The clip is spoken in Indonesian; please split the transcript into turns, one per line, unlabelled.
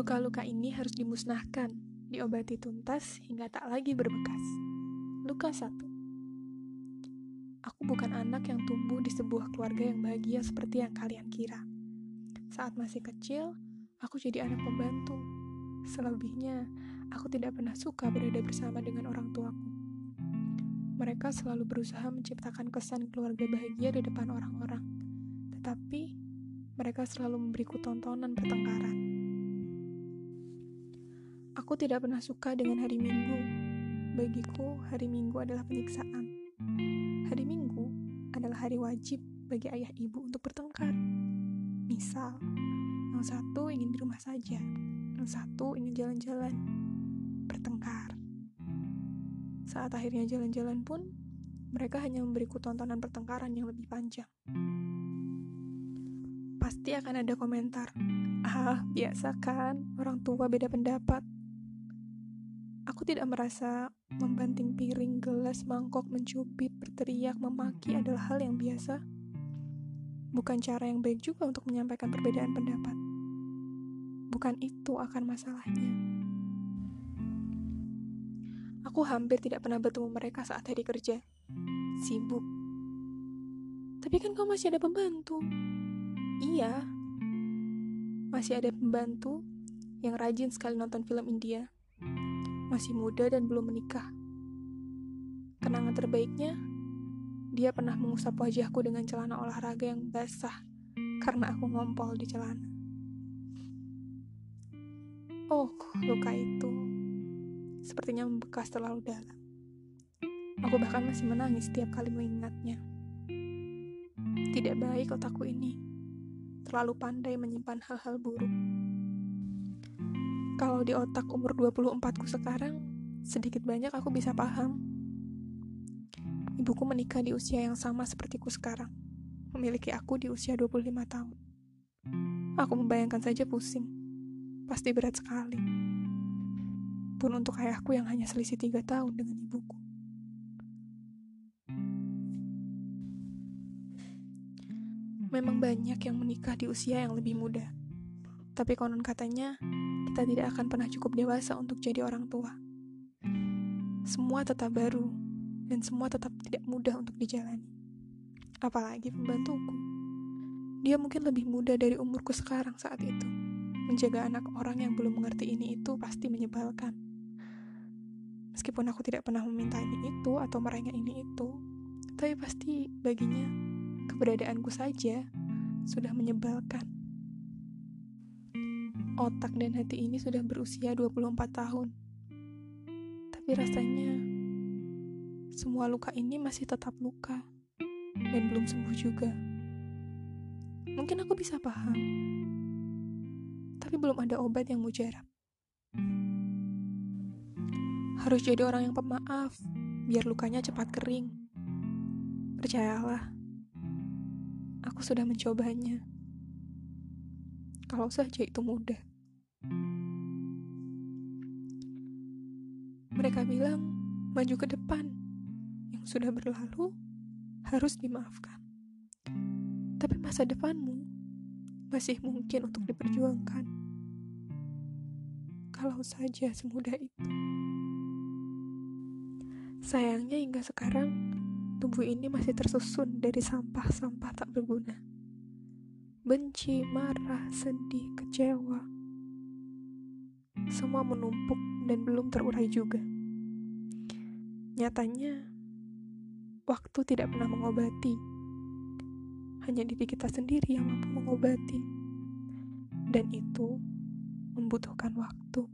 Luka-luka ini harus dimusnahkan, diobati tuntas hingga tak lagi berbekas. Luka satu. Aku bukan anak yang tumbuh di sebuah keluarga yang bahagia seperti yang kalian kira. Saat masih kecil, aku jadi anak pembantu. Selebihnya, aku tidak pernah suka berada bersama dengan orang tuaku. Mereka selalu berusaha menciptakan kesan keluarga bahagia di depan orang-orang, tetapi mereka selalu memberiku tontonan pertengkaran. Aku tidak pernah suka dengan hari Minggu. Bagiku, hari Minggu adalah penyiksaan. Hari Minggu adalah hari wajib bagi ayah ibu untuk bertengkar. Misal, yang satu ingin di rumah saja, yang satu ingin jalan-jalan, bertengkar. Saat akhirnya jalan-jalan pun, mereka hanya memberiku tontonan pertengkaran yang lebih panjang. Pasti akan ada komentar, ah biasa kan, orang tua beda pendapat. Aku tidak merasa membanting piring, gelas, mangkok, mencubit, berteriak, memaki adalah hal yang biasa. Bukan cara yang baik juga untuk menyampaikan perbedaan pendapat. Bukan itu akan masalahnya. Aku hampir tidak pernah bertemu mereka saat hari kerja. Sibuk. Tapi kan kau masih ada pembantu. Iya. Masih ada pembantu yang rajin sekali nonton film India. Masih muda dan belum menikah. Kenangan terbaiknya, dia pernah mengusap wajahku dengan celana olahraga yang basah karena aku ngompol di celana. Oh, luka itu sepertinya membekas terlalu dalam. Aku bahkan masih menangis setiap kali mengingatnya. Tidak baik otakku ini. Terlalu pandai menyimpan hal-hal buruk. Kalau di otak umur 24 ku sekarang, sedikit banyak aku bisa paham. Ibuku menikah di usia yang sama sepertiku sekarang. Memiliki aku di usia 25 tahun. Aku membayangkan saja pusing. Pasti berat sekali pun untuk ayahku yang hanya selisih tiga tahun dengan ibuku. Memang banyak yang menikah di usia yang lebih muda, tapi konon katanya kita tidak akan pernah cukup dewasa untuk jadi orang tua. Semua tetap baru, dan semua tetap tidak mudah untuk dijalani. Apalagi pembantuku. Dia mungkin lebih muda dari umurku sekarang saat itu. Menjaga anak orang yang belum mengerti ini itu pasti menyebalkan. Meskipun aku tidak pernah meminta ini itu atau merengek ini itu, tapi pasti baginya keberadaanku saja sudah menyebalkan. Otak dan hati ini sudah berusia 24 tahun. Tapi rasanya semua luka ini masih tetap luka dan belum sembuh juga. Mungkin aku bisa paham, tapi belum ada obat yang mujarab. Harus jadi orang yang pemaaf, biar lukanya cepat kering. Percayalah, aku sudah mencobanya. Kalau saja itu mudah. Mereka bilang, maju ke depan. Yang sudah berlalu harus dimaafkan. Tapi masa depanmu masih mungkin untuk diperjuangkan. Kalau saja semudah itu. Sayangnya hingga sekarang, tubuh ini masih tersusun dari sampah-sampah tak berguna. Benci, marah, sedih, kecewa. Semua menumpuk dan belum terurai juga. Nyatanya, waktu tidak pernah mengobati. Hanya diri kita sendiri yang mampu mengobati. Dan itu membutuhkan waktu.